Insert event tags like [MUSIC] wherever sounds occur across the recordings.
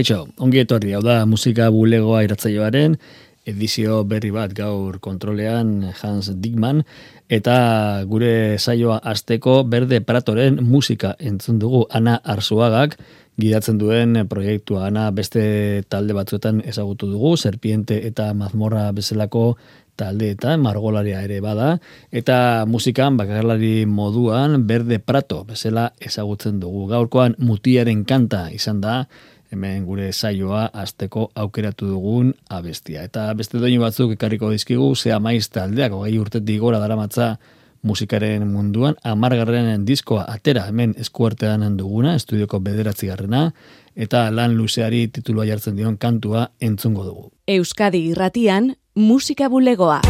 Kaixo, ongi etorri, hau da musika bulegoa iratzaioaren, edizio berri bat gaur kontrolean Hans Dickman, eta gure saioa azteko berde pratoren musika entzun dugu Ana Arzuagak, gidatzen duen proiektua Ana beste talde batzuetan ezagutu dugu, Serpiente eta Mazmorra bezalako taldeetan, margolaria ere bada, eta musikan bakarlari moduan berde prato bezala ezagutzen dugu. Gaurkoan mutiaren kanta izan da, hemen gure saioa azteko aukeratu dugun abestia. Eta beste doinu batzuk ekarriko dizkigu, zea maiz taldeak, hogei urtetik gora daramatza musikaren munduan, amargarren diskoa atera hemen eskuartean duguna, estudioko bederatzi garrena, eta lan luzeari titulua jartzen dion kantua entzungo dugu. Euskadi irratian, musika bulegoa.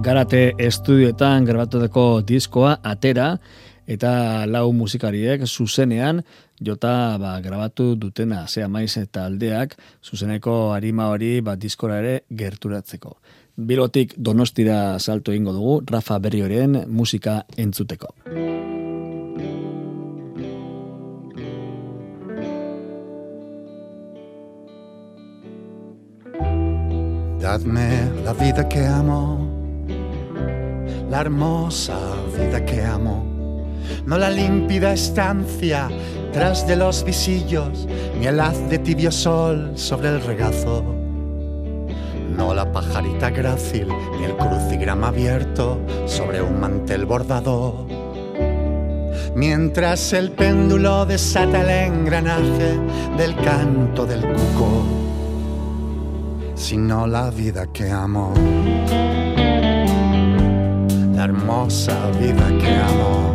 garate estudioetan grabatutako diskoa atera eta lau musikariek zuzenean jota ba, grabatu dutena zea maiz eta aldeak zuzeneko harima hori ba, diskora ere gerturatzeko. Bilotik donostira salto egingo dugu Rafa Berrioren musika entzuteko. Dadme la vida que amo la hermosa vida que amo, no la límpida estancia tras de los visillos, ni el haz de tibio sol sobre el regazo. No la pajarita grácil, ni el crucigrama abierto sobre un mantel bordado. Mientras el péndulo desata el engranaje del canto del cuco, sino la vida que amo, la hermosa vida que amo.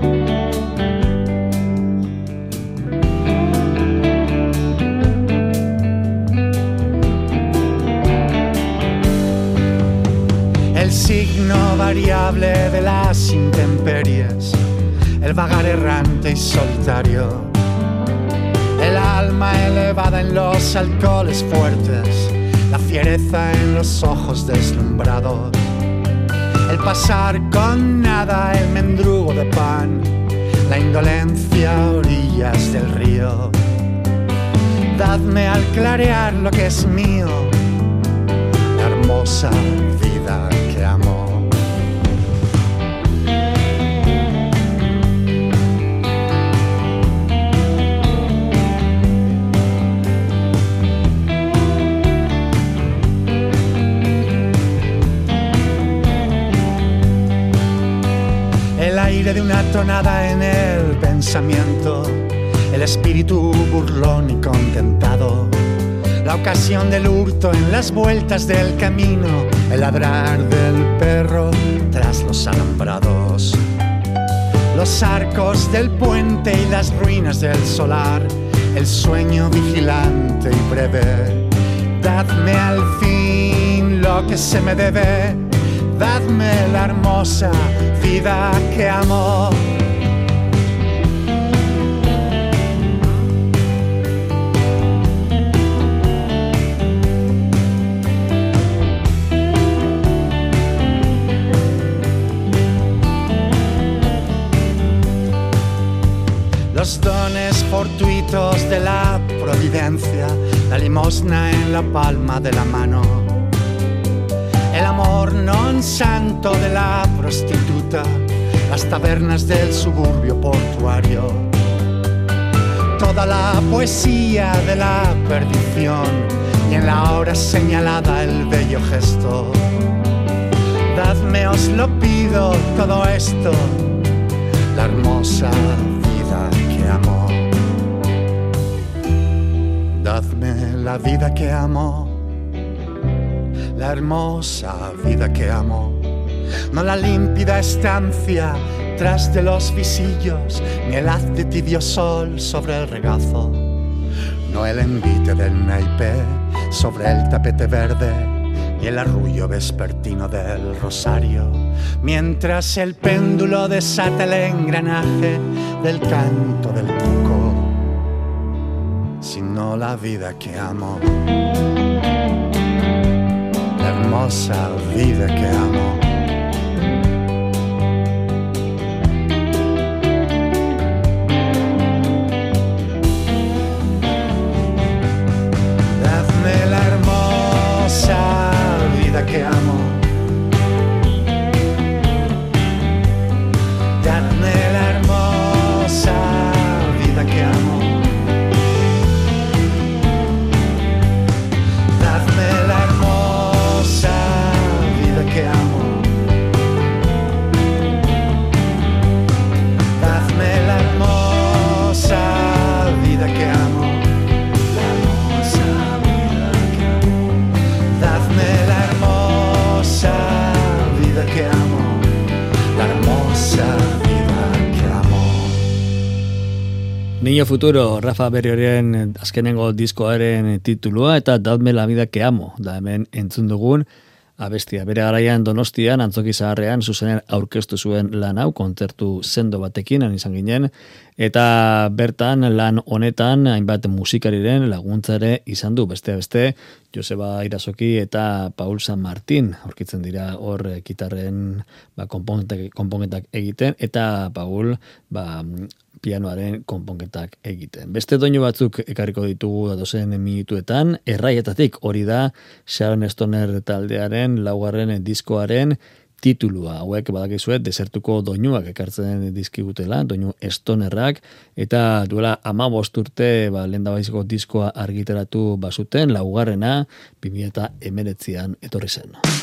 signo variable de las intemperies, el vagar errante y solitario, el alma elevada en los alcoholes fuertes, la fiereza en los ojos deslumbrados, el pasar con nada, el mendrugo de pan, la indolencia a orillas del río. Dadme al clarear lo que es mío, la hermosa vida el aire una tonada en el pensamiento, el espíritu burlón y contentado. La ocasión del hurto en las vueltas del camino, el ladrar del perro tras los alambrados, los arcos del puente y las ruinas del solar, el sueño vigilante y breve. Dadme al fin lo que se me debe, dadme la hermosa vida que amo. Los dones fortuitos de la providencia, la limosna en la palma de la mano, el amor non santo de la prostituta, las tabernas del suburbio portuario, toda la poesía de la perdición y en la hora señalada el bello gesto. Dadme, os lo pido, todo esto, la hermosa amo. Dadme la vida que amo, la hermosa vida que amo, no la límpida estancia tras de los visillos, ni el haz de tibio sol sobre el regazo, no el envite del naipe sobre el tapete verde y el arrullo vespertino del rosario, mientras el péndulo desata el engranaje del canto del cuco, sino la vida que amo, hermosa vida que amo. Niño Futuro, Rafa Berrioren azkenengo diskoaren titulua eta Dadme la vida que amo, da hemen entzun dugun abestia. Bere garaian donostian, antzoki zaharrean, zuzenen aurkeztu zuen lan hau, kontzertu sendo batekin, izan ginen, eta bertan lan honetan, hainbat musikariren laguntzare izan du, beste beste, Joseba Irasoki eta Paul San Martin, aurkitzen dira hor gitarren ba, konpongetak egiten, eta Paul, ba, pianoaren konponketak egiten. Beste doinu batzuk ekarriko ditugu datozen minutuetan, erraietatik hori da Sharon Stoner taldearen laugarren diskoaren titulua. Hauek badakizuet desertuko doinuak ekartzen dizkigutela, doinu estonerrak, eta duela ama urte ba, lehen diskoa argitaratu bazuten, laugarrena, 2008an etorri zen.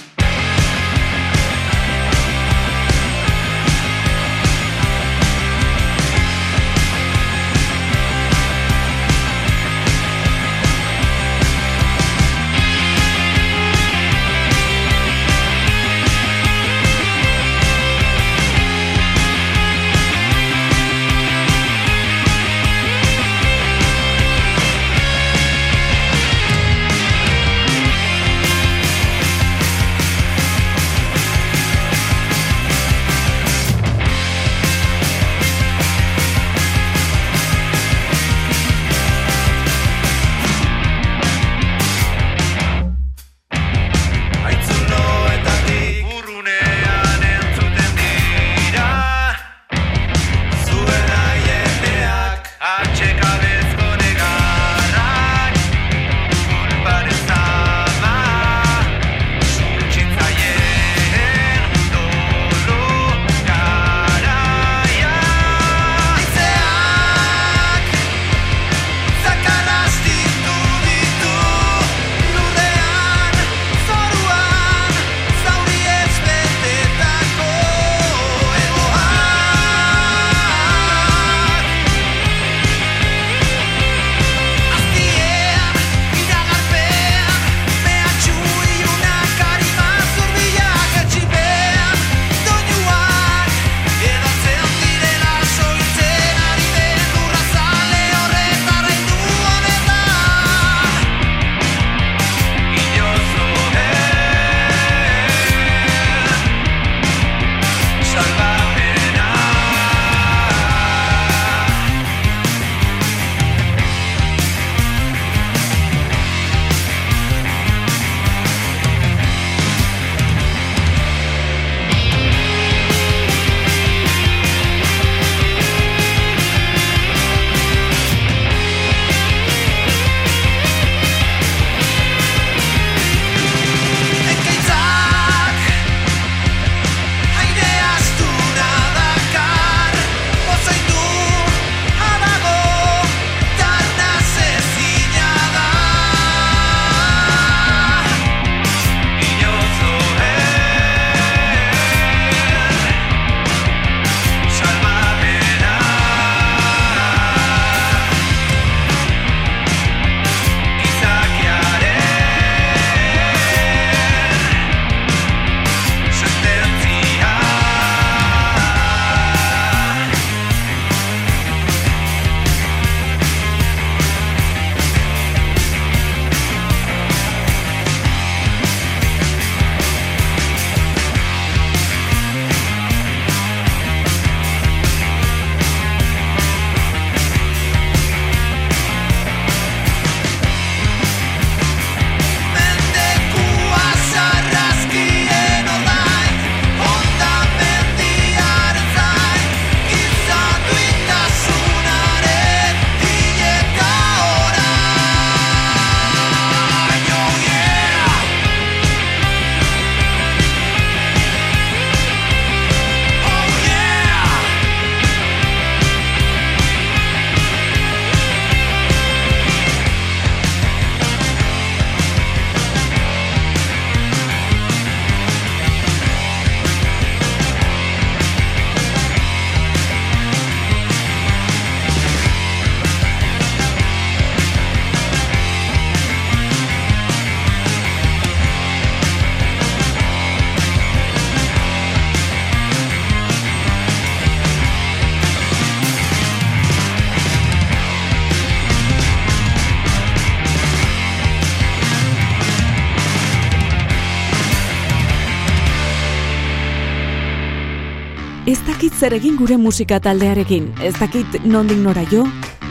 Zer egin gure musika taldearekin, ez dakit nondik nora jo?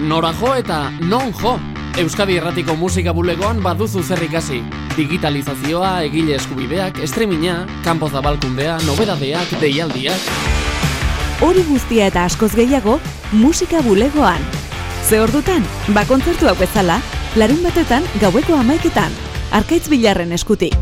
Nora jo eta non jo. Euskadi Erratiko Musika Bulegoan baduzu zer ikasi. Digitalizazioa, egile eskubideak, estreminea, kanpo zabalkundea, nobedadeak, deialdiak. hori guztia eta askoz gehiago musika bulegoan. Ze ordutan, ba kontzertu hau bezala, larun batetan gaueko amaiketan, arkaitz bilarren eskutik.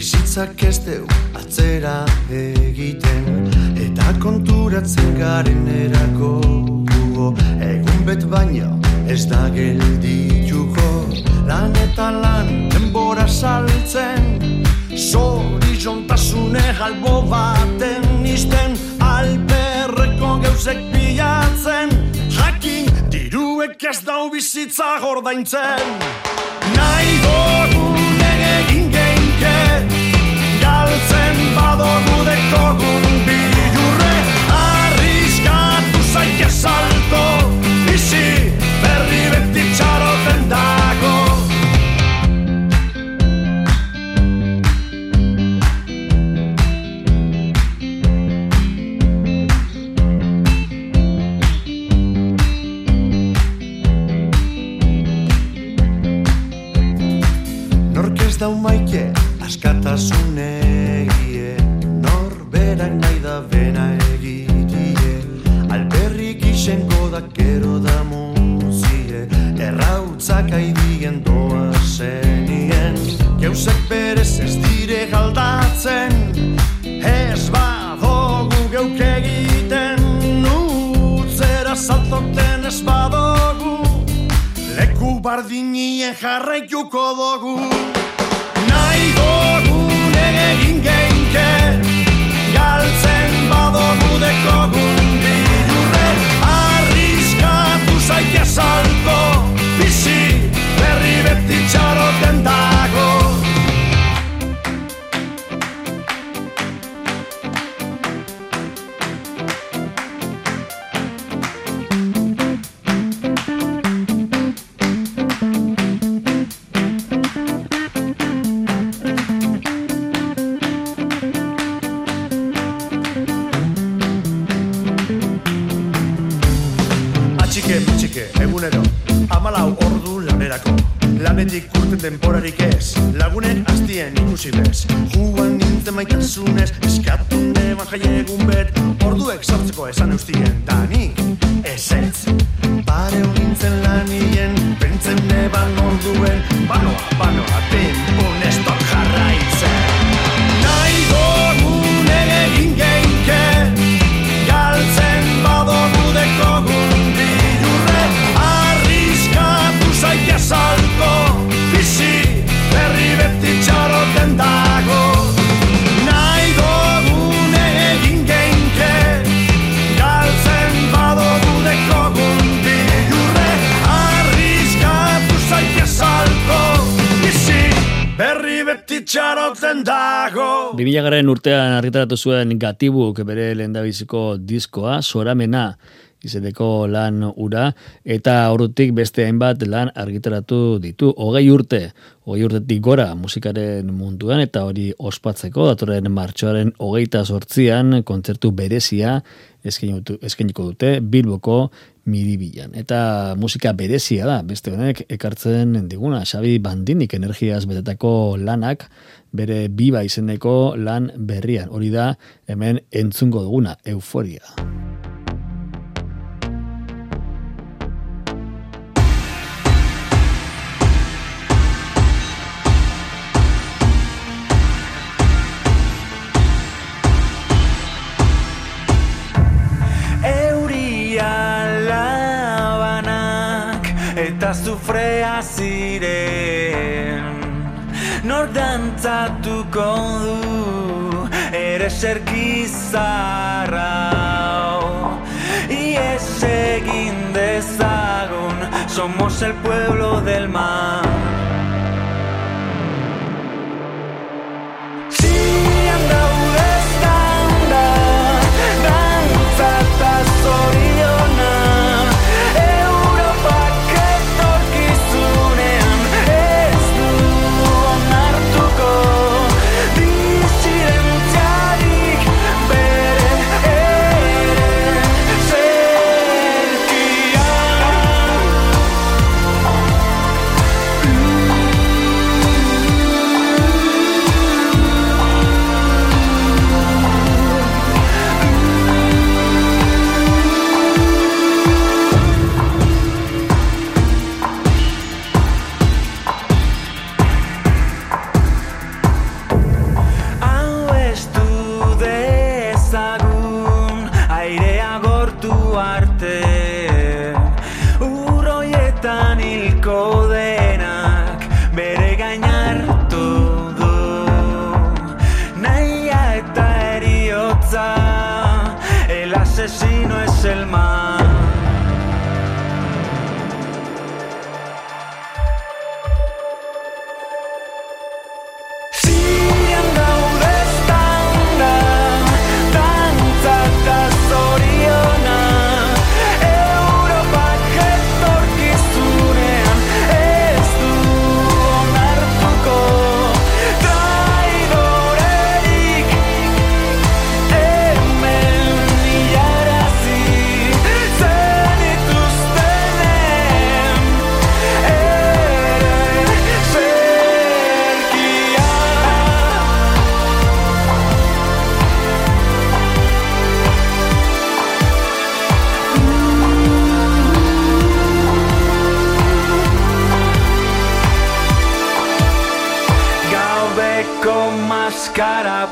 Bizitzak ez deu atzera egiten Eta konturatzen garen erako Egun bet baino ez da geldituko. Lan eta lan denbora saltzen Zori jontasune galbo baten izten Alperreko geuzek bilatzen Jakin diruek ez dau bizitza gordaintzen Nahi beti txaroten dago 2000 garen urtean argitaratu zuen gatibuk bere lehendabiziko diskoa, soramena, izeneko lan ura, eta horretik beste hainbat lan argitaratu ditu. Hogei urte, hogei urtetik gora musikaren munduan, eta hori ospatzeko, datoren martxoaren hogeita sortzian, kontzertu berezia eskeniko dute, Bilboko miribilan. Eta musika berezia da, beste honek ekartzen diguna, Xabi Bandinik energiaz betetako lanak, bere biba izeneko lan berrian. Hori da, hemen entzungo duguna, euforia. Ziren nor dantzatuko du ere serkizarra Ies egin dezagun somos el pueblo del mar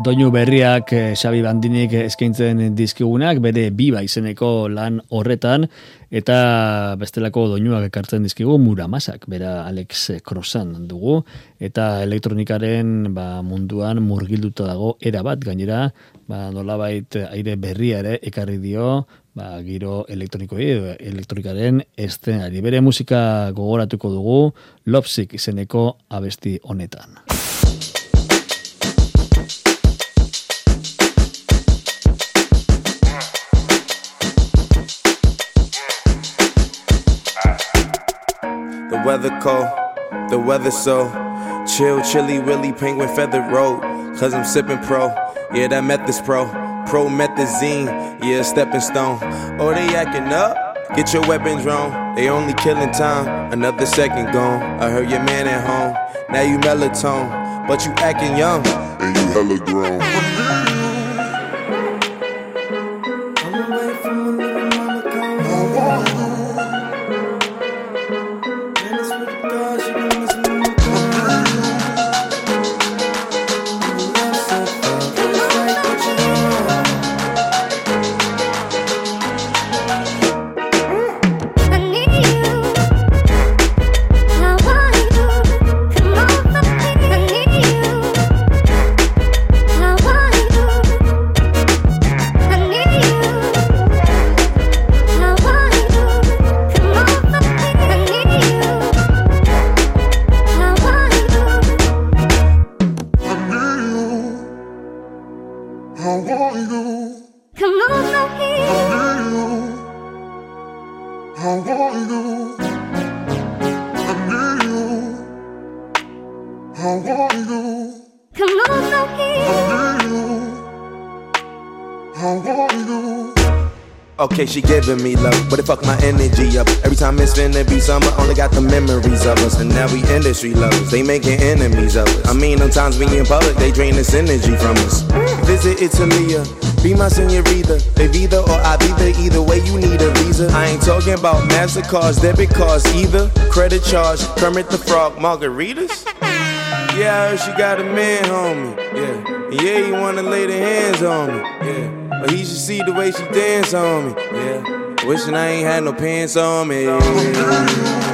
Doinu berriak eh, Xabi Bandinik eskaintzen dizkigunak bere biba izeneko lan horretan eta bestelako doinuak ekartzen dizkigu Muramasak, bera Alex Crossan dugu eta elektronikaren ba, munduan murgilduta dago era bat gainera, ba nolabait aire berria ere ekarri dio ba, giro elektronikoei edo elektronikaren estenari. Bere musika gogoratuko dugu Lopsik izeneko abesti honetan. Weather cold, the weather so chill, chilly, willy, penguin feather road. Cause I'm sipping pro, yeah, that meth is pro. Pro methazine, yeah, stepping stone. Oh, they acting up? Get your weapons wrong. They only killing time, another second gone. I heard your man at home, now you melatonin, but you acting young. And you hella grown. Okay, she giving me love, but it fuck my energy up. Every time it's finna be summer, only got the memories of us. And now we industry lovers, they making enemies of us. I mean, sometimes we in public, they drain this energy from us. Visit Italia, be my senorita. They either or I be there, either way you need a visa. I ain't talking about MasterCards, debit cards either. Credit charge, Kermit the Frog, margaritas? Yeah, she got a man, homie. Yeah, and yeah, you wanna lay the hands on me. Yeah. But he should see the way she dance on me. Yeah. Wishing I ain't had no pants on me. badakizu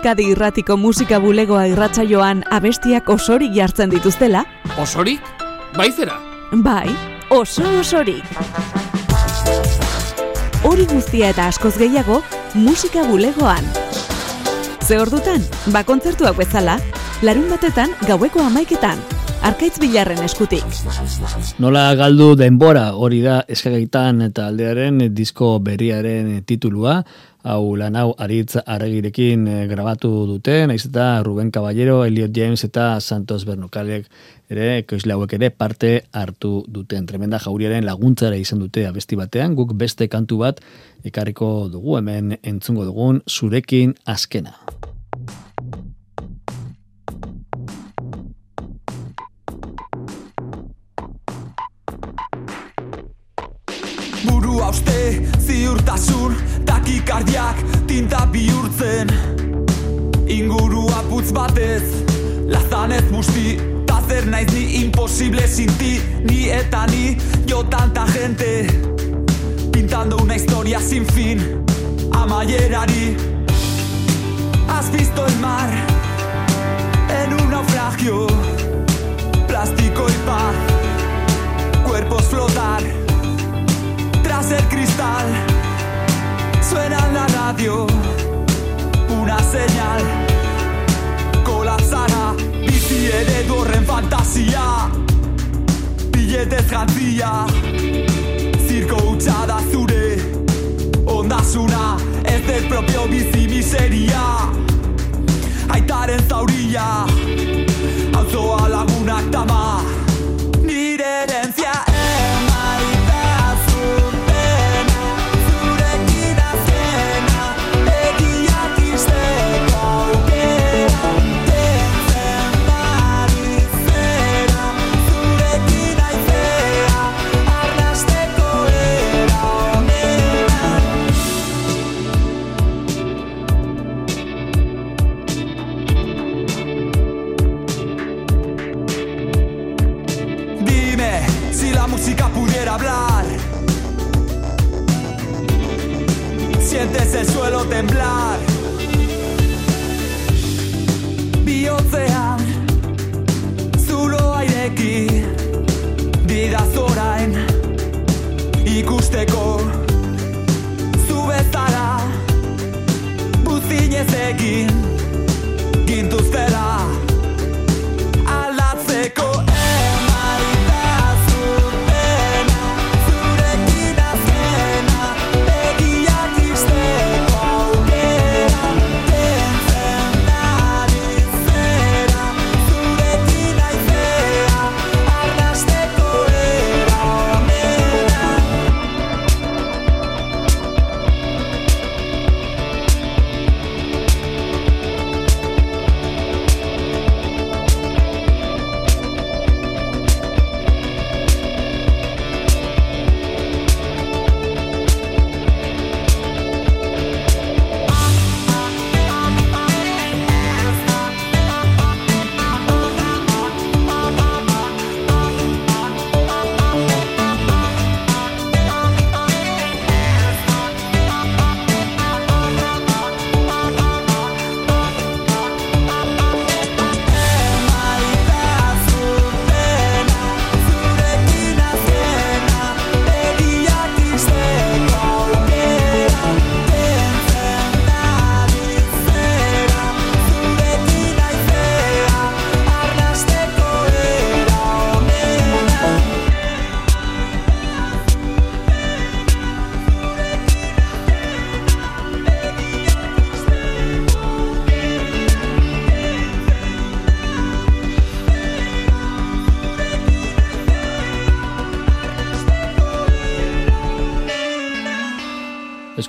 Euskadi irratiko musika bulegoa irratsaioan abestiak osorik jartzen dituztela? Osorik? Baizera? Bai, oso osorik. Hori guztia eta askoz gehiago musika bulegoan. Ze ordutan, ba kontzertuak bezala, larun batetan gaueko amaiketan, arkaitz bilarren eskutik. Nola galdu denbora hori da eskagaitan eta aldearen disko berriaren titulua, hau lan hau aritz aragirekin eh, grabatu dute, naiz eta Ruben Caballero, Elliot James eta Santos Bernokalek ere, koizle hauek ere parte hartu duten. Tremenda jauriaren laguntzara izan dute abesti batean, guk beste kantu bat ekarriko dugu hemen entzungo dugun zurekin askena. Takikardiak tinta bihurtzen. Ingurua putz batez, lazanez busti Ta zer naiz ni imposible sinti, ni eta ni Yo tanta gente, pintando una historia sin fin. Amaierari, has visto el mar En un naufragio, plástico y paz Cuerpos flotar tras el cristal suena en la radio. Una señal. Colapsará. Bizi eredu horren fantasia billetez jantzia zirko hutsa da zure ondasuna ez del propio bizi miseria. Aitaren zauria. Auzoa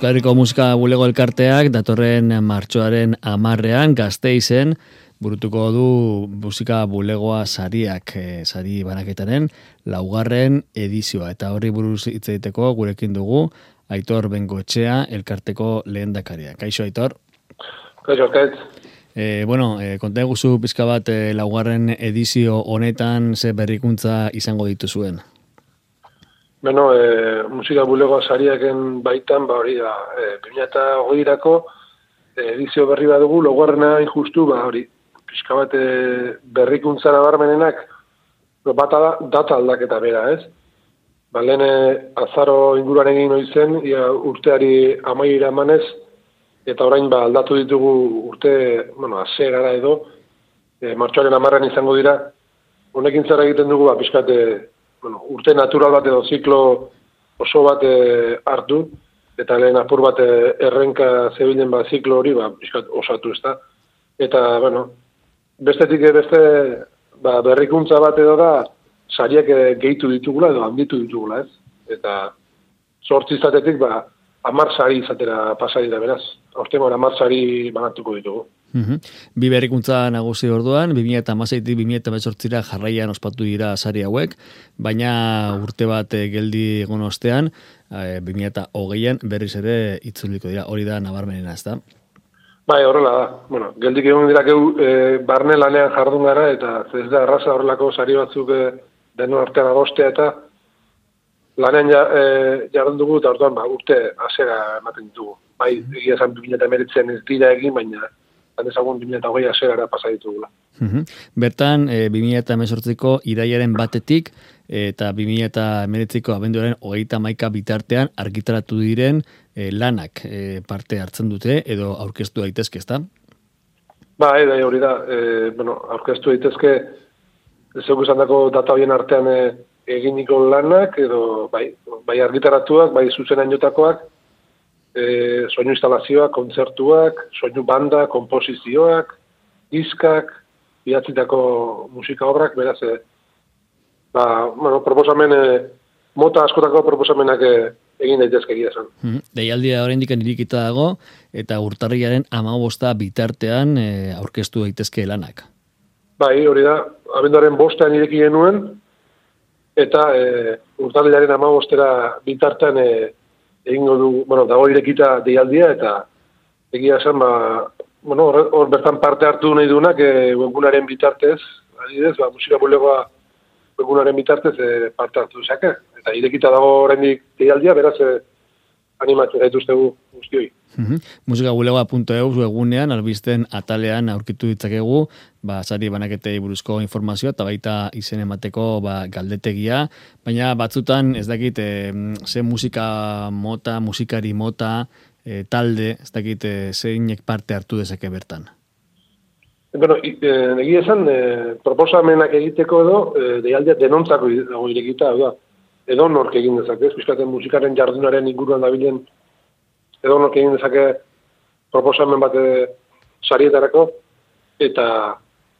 Euskal Herriko Musika Bulego Elkarteak datorren martxoaren amarrean gazteizen burutuko du musika bulegoa sariak, e, sari banaketaren laugarren edizioa. Eta horri buruz hitz egiteko gurekin dugu Aitor Bengoetxea elkarteko lehen dakaria. Kaixo, Aitor? Kaixo, Arkaitz. E, bueno, e, konta eguzu pizka bat e, laugarren edizio honetan ze berrikuntza izango dituzuen. Beno, e, musika bulegoa sariaken baitan, ba hori da, e, 2008-erako edizio berri bat dugu, logarrena injustu, ba hori, pixka bat e, berrikuntza nabarmenenak, bata da, data aldaketa bera, ez? Ba, lehen e, azaro inguruan egin zen, ia urteari amaiera emanez, eta orain ba, aldatu ditugu urte, bueno, azerara edo, e, martxoaren amarran izango dira, honekin zara egiten dugu, ba, pixkat, e, bueno, urte natural bat edo ziklo oso bat e, hartu, eta lehen apur bat e, errenka zebilen ba, ziklo hori, ba, pixkat osatu ez da. Eta, bueno, bestetik e, beste ba, berrikuntza bat edo da, sariak gehitu ditugula edo handitu ditugula, ez? Eta sortzi izatetik, ba, amar sari izatera pasari da beraz. Hortengo amar sari banatuko ditugu. Mhm. Bi berrikuntza nagusi orduan, 2008-tik 2008 jarraian ospatu dira sari hauek, baina urte bat eh, geldi egon ostean, eh, 2008an berriz ere itzuliko dira, hori da nabarmenena, ez da? Bai, horrela da. Bueno, geldik egon dira geu e, barne lanean jardun gara, eta ez da erraza horrelako sari batzuk e, deno artean agostea, eta lanean ja, e, jardun dugu, eta orduan ba, urte asera ematen ditugu. Bai, egia esan 2008 ez dira egin, baina han ezagun 2008 aserara pasa ditugula. Mhm. Bertan, e, 2018ko iraiaren batetik eta 2019ko abenduaren hogeita maika bitartean argitaratu diren e, lanak e, parte hartzen dute edo aurkeztu daitezke, ezta? Bai, bai, hori da. E, bueno, aurkeztu daitezke zeuk data horien artean e, eginiko lanak, edo bai, bai argitaratuak, bai zuzenan jotakoak, e, soinu instalazioak, kontzertuak, soinu banda, komposizioak, diskak, idatzitako musika obrak, beraz, e, ba, bueno, proposamen, e, mota askotako proposamenak e, egin daitezke egia esan. Mhm. Deialdia oraindik irikita dago eta urtarriaren 15 bitartean e, aurkeztu daitezke lanak. Bai, hori da, abenduaren bostean ireki genuen, eta e, urtarrilaren amabostera bitartean e, egingo du, bueno, dago irekita deialdia, eta egia esan, ba, bueno, hor, hor bertan parte hartu nahi duenak, e, webgunaren bitartez, adidez, ba, musika bulegoa webgunaren bitartez e, parte hartu duzake. Eta irekita dago oraindik deialdia, beraz, e, animatu gaituztegu guztioi. Mhm. Musikabulegoa.eu egunean albisten atalean aurkitu ditzakegu ba sari banaketei buruzko informazioa eta baita izen emateko ba, galdetegia, baina batzutan ez dakit e, ze musika mota, musikari mota, e, talde, ez dakit e, zeinek parte hartu dezake bertan. Bueno, e, egia esan, e, proposamenak egiteko edo, e, deialdia denontzako dago irekita, da, edo nork egin dezake, ez, musikaren jardunaren inguruan dabilen edo nork egin dezake proposamen bat e, sarietarako, eta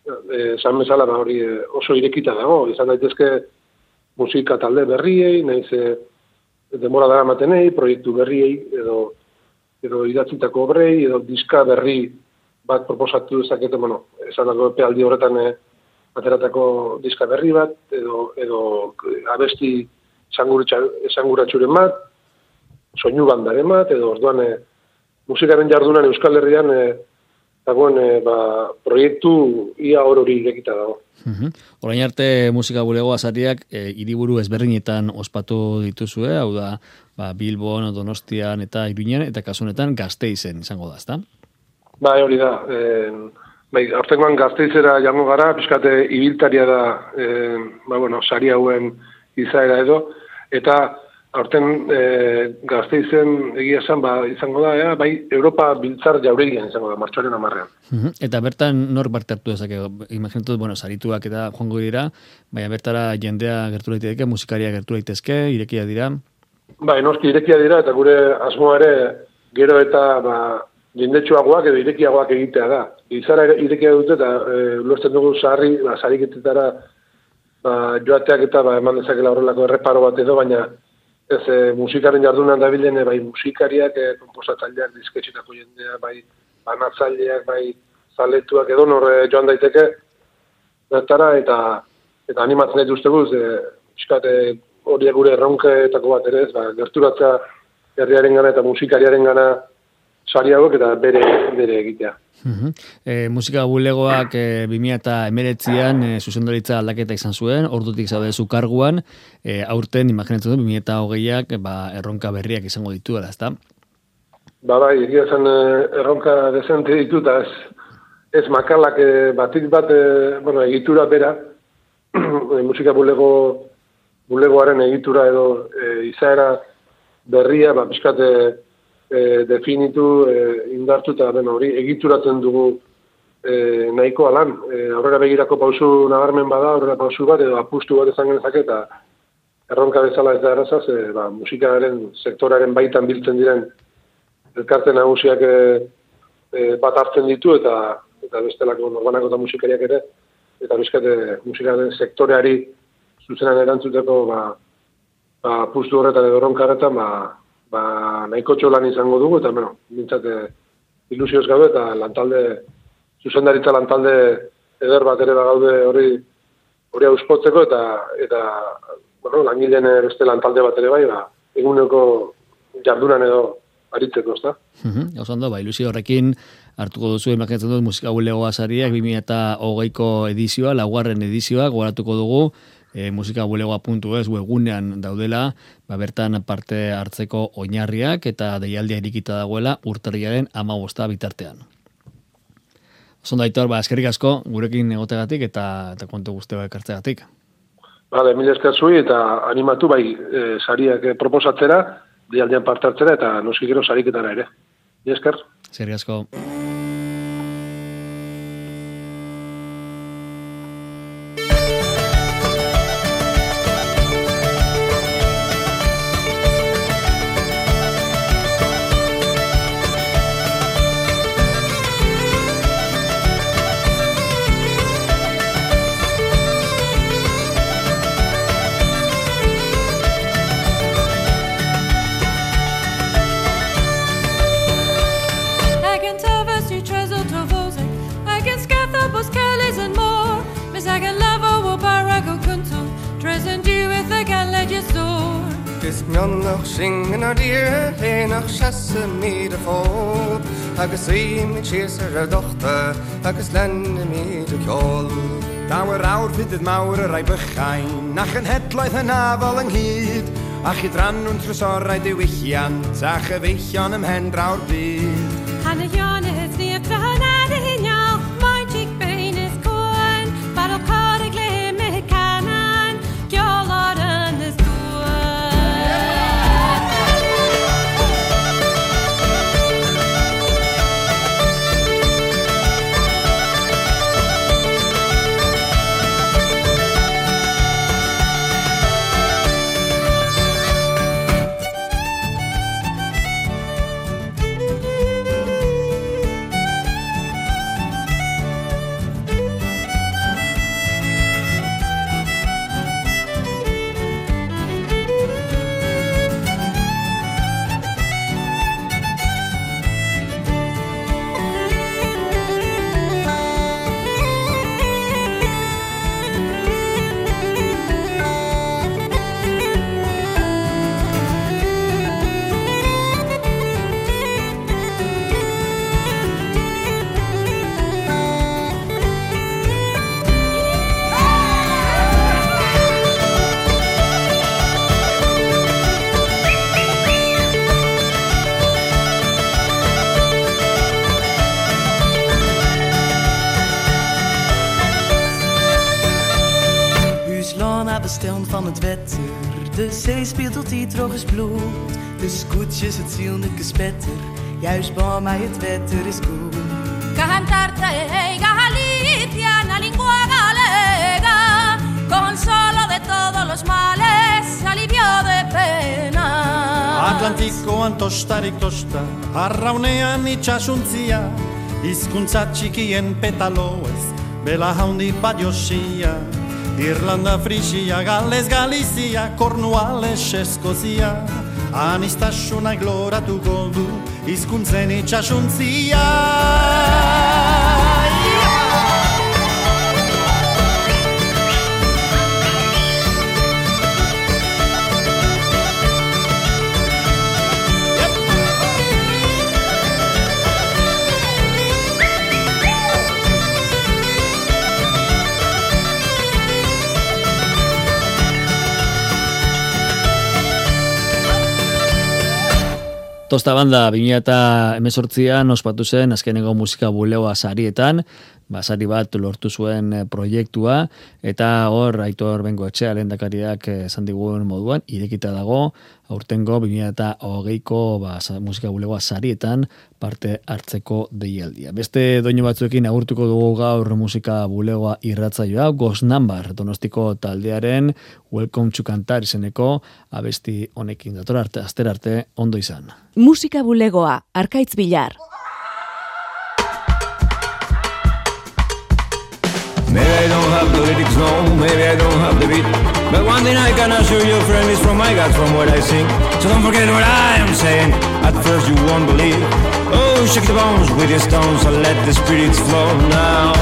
e, esan bezala ba, hori e, oso irekita dago, izan daitezke musika talde berriei, nahiz e, demora dara matenei, proiektu berriei, edo, edo idatzitako obrei, edo diska berri bat proposatu dezakete, bueno, esan dago epealdi horretan e, ateratako diska berri bat, edo, edo abesti esanguratxuren bat, soinu bandaren bat, edo orduan e, musikaren jardunan Euskal Herrian e, dagoen e, ba, proiektu ia hor hori irekita dago. Uhum. Orain arte musika bulegoa sariak e, hiriburu ezberdinetan ospatu dituzue, hau da ba, Bilbon, Donostian eta Iruñan, eta kasunetan gazteizen izango da, ezta? Bai, hori da. E, bai, aurtengoan gazteizera jango gara, pixkate ibiltaria da, e, ba, bueno, sari hauen izaera edo, eta aurten e, gazteizen egia esan ba, izango da, ea, bai Europa biltzar jauregian izango da, martxoaren amarrean. Uhum. Eta bertan nor parte hartu dezake, imaginatu, bueno, sarituak eta joango dira, baina bertara jendea gertu daiteke, musikaria gertu daitezke, irekia dira. Bai, noski irekia dira, eta gure asmoa ere gero eta ba, jendetsuagoak edo irekiagoak egitea da. Izara irekia dute eta e, ulertzen dugu sarri, ba, sariketetara ba, joateak eta ba, eman dezakela horrelako erreparo bat edo, baina ez e, musikaren jardunan dabilen e, bai musikariak, e, komposatzaileak, disketxetako jendea, bai banatzaileak, bai zaletuak edo norre joan daiteke. Bertara eta eta animatzen dut uste guz, e, hori gure erronkeetako bat ere ez, ba, gerturatza herriaren gana eta musikariaren gana sari hauek eta bere, bere egitea. Mhm. E, musika bulegoak e, 2019an e, zuzendaritza aldaketa izan zuen, ordutik zaude zu karguan, e, aurten imaginatzen du 2020ak ba, erronka berriak izango dituela, ezta? Ba bai, egia zen eh, erronka dezente ditu, ez, ez makalak eh, batik bat, eh, bueno, egitura bera, [CLEARS THROAT] eh, musika bulego, bulegoaren egitura edo eh, izaera berria, ba, pixkat eh, definitu, eh, indartu, eta bueno, hori egituratzen dugu eh, nahiko alan. Eh, aurrera begirako pausu nabarmen bada, aurrera pausu bat, edo apustu bat ezan genezake, eta erronka bezala ez da errazaz, eh, ba, musikaren sektoraren baitan biltzen diren elkarte nagusiak e, e, bat hartzen ditu eta eta bestelako norbanako eta musikariak ere eta bizkate musikaren sektoreari zuzenan erantzuteko ba, ba pustu horretan edo erronka horretan ba, ba nahiko txolan izango dugu eta bueno, mintzate ilusioz gaude eta lantalde zuzendaritza lantalde eder bat ere gaude hori hori auspotzeko eta eta bueno, langileen beste lantalde bat ere bai, ba, eguneko jardunan edo aritzeko, ezta? Oso ondo, ba, ilusio horrekin hartuko duzu, imaginatzen dut, musika bulegoa sariak, 2008ko edizioa, laugarren edizioa, gogoratuko dugu, e, musikabulegoa.es webgunean daudela, ba, bertan parte hartzeko oinarriak eta deialdia irikita dagoela urtarriaren amabosta bitartean. Oso ondo, Aitor, ba, eskerrik asko, gurekin egotegatik eta, eta kontu guztioa ekartzegatik. Bale, mila esker zui eta animatu bai e, sariak proposatzera, dialdean parte hartzera eta noski gero sariketara ere. Mila esker. Eskerrik asko. yr dochta ac ys len y mi dy ciol. Dawer awr fydd mawr yr ai bychain ac yn hedlaeth yn afal ynghyd a chydran nhw'n trysorau diwylliant a chyfeillion ymhen draw'r byd. Hanna is bloed. De scootjes, het ziellijke spetter. Juist bij mij het wetter is goed. Cantarte Galicia, la lingua galega, consolo de todos los males, alivio de pena. Atlantikoan tostarik tosta Arraunean itxasuntzia Hizkuntza txikien petaloez Bela haundi bat josia Irlanda, Frisia, Gales, Galizia, Cornuales, Eskozia. Anistasunak loratuko du hizkuntzen itxasuntzia Tosta banda 2018an ospatu zen azkeneko musika bulegoa sarietan, ba, sari bat lortu zuen eh, proiektua, eta hor Aitor Bengo etxea lehendakariak eh, esan digun moduan, irekita dago, aurtengo 2008ko ba, musika bulegoa sarietan parte hartzeko deialdia. Beste doinu batzuekin agurtuko dugu gaur musika bulegoa irratzaioa, Ghost Number, donostiko taldearen Welcome to Cantar izeneko abesti honekin dator arte, aster arte, ondo izan. Musika bulegoa, arkaitz bilar. Have the lyrics, no, maybe I don't have the beat. But one thing I can assure you, friend, is from my God, from what I sing. So don't forget what I am saying. At first you won't believe. Oh, shake the bones with your stones and let the spirits flow now.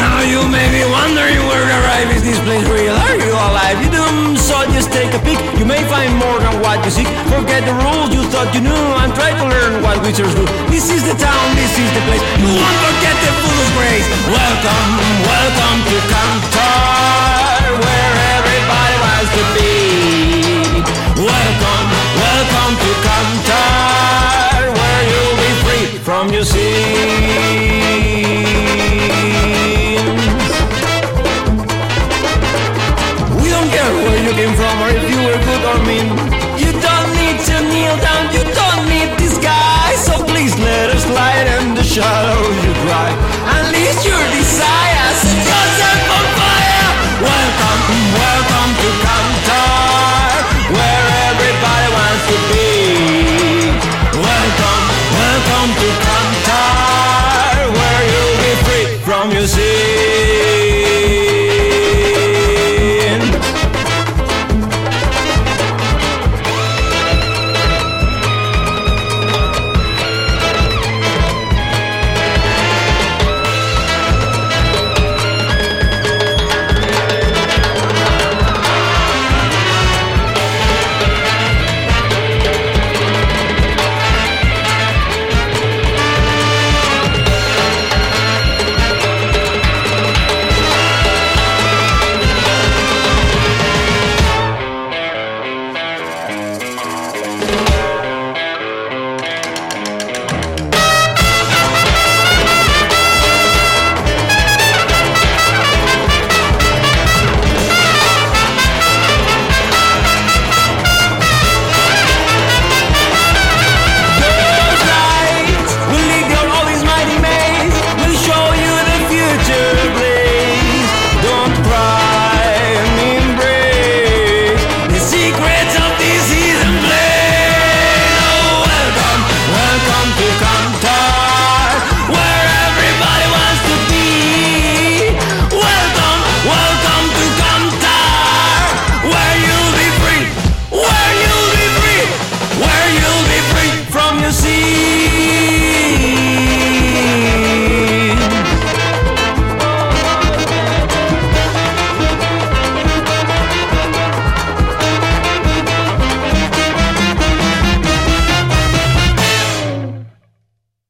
Now you may be wondering where the arrive is this place real? Are you alive? You do so just take a peek. You may find more than what you seek. Forget the rules you thought you knew and try to learn what witchers do. This is the town, this is the place. You won't forget the fool's grace. Welcome, welcome to Cantar, where everybody wants to be. Welcome, welcome to Cantar,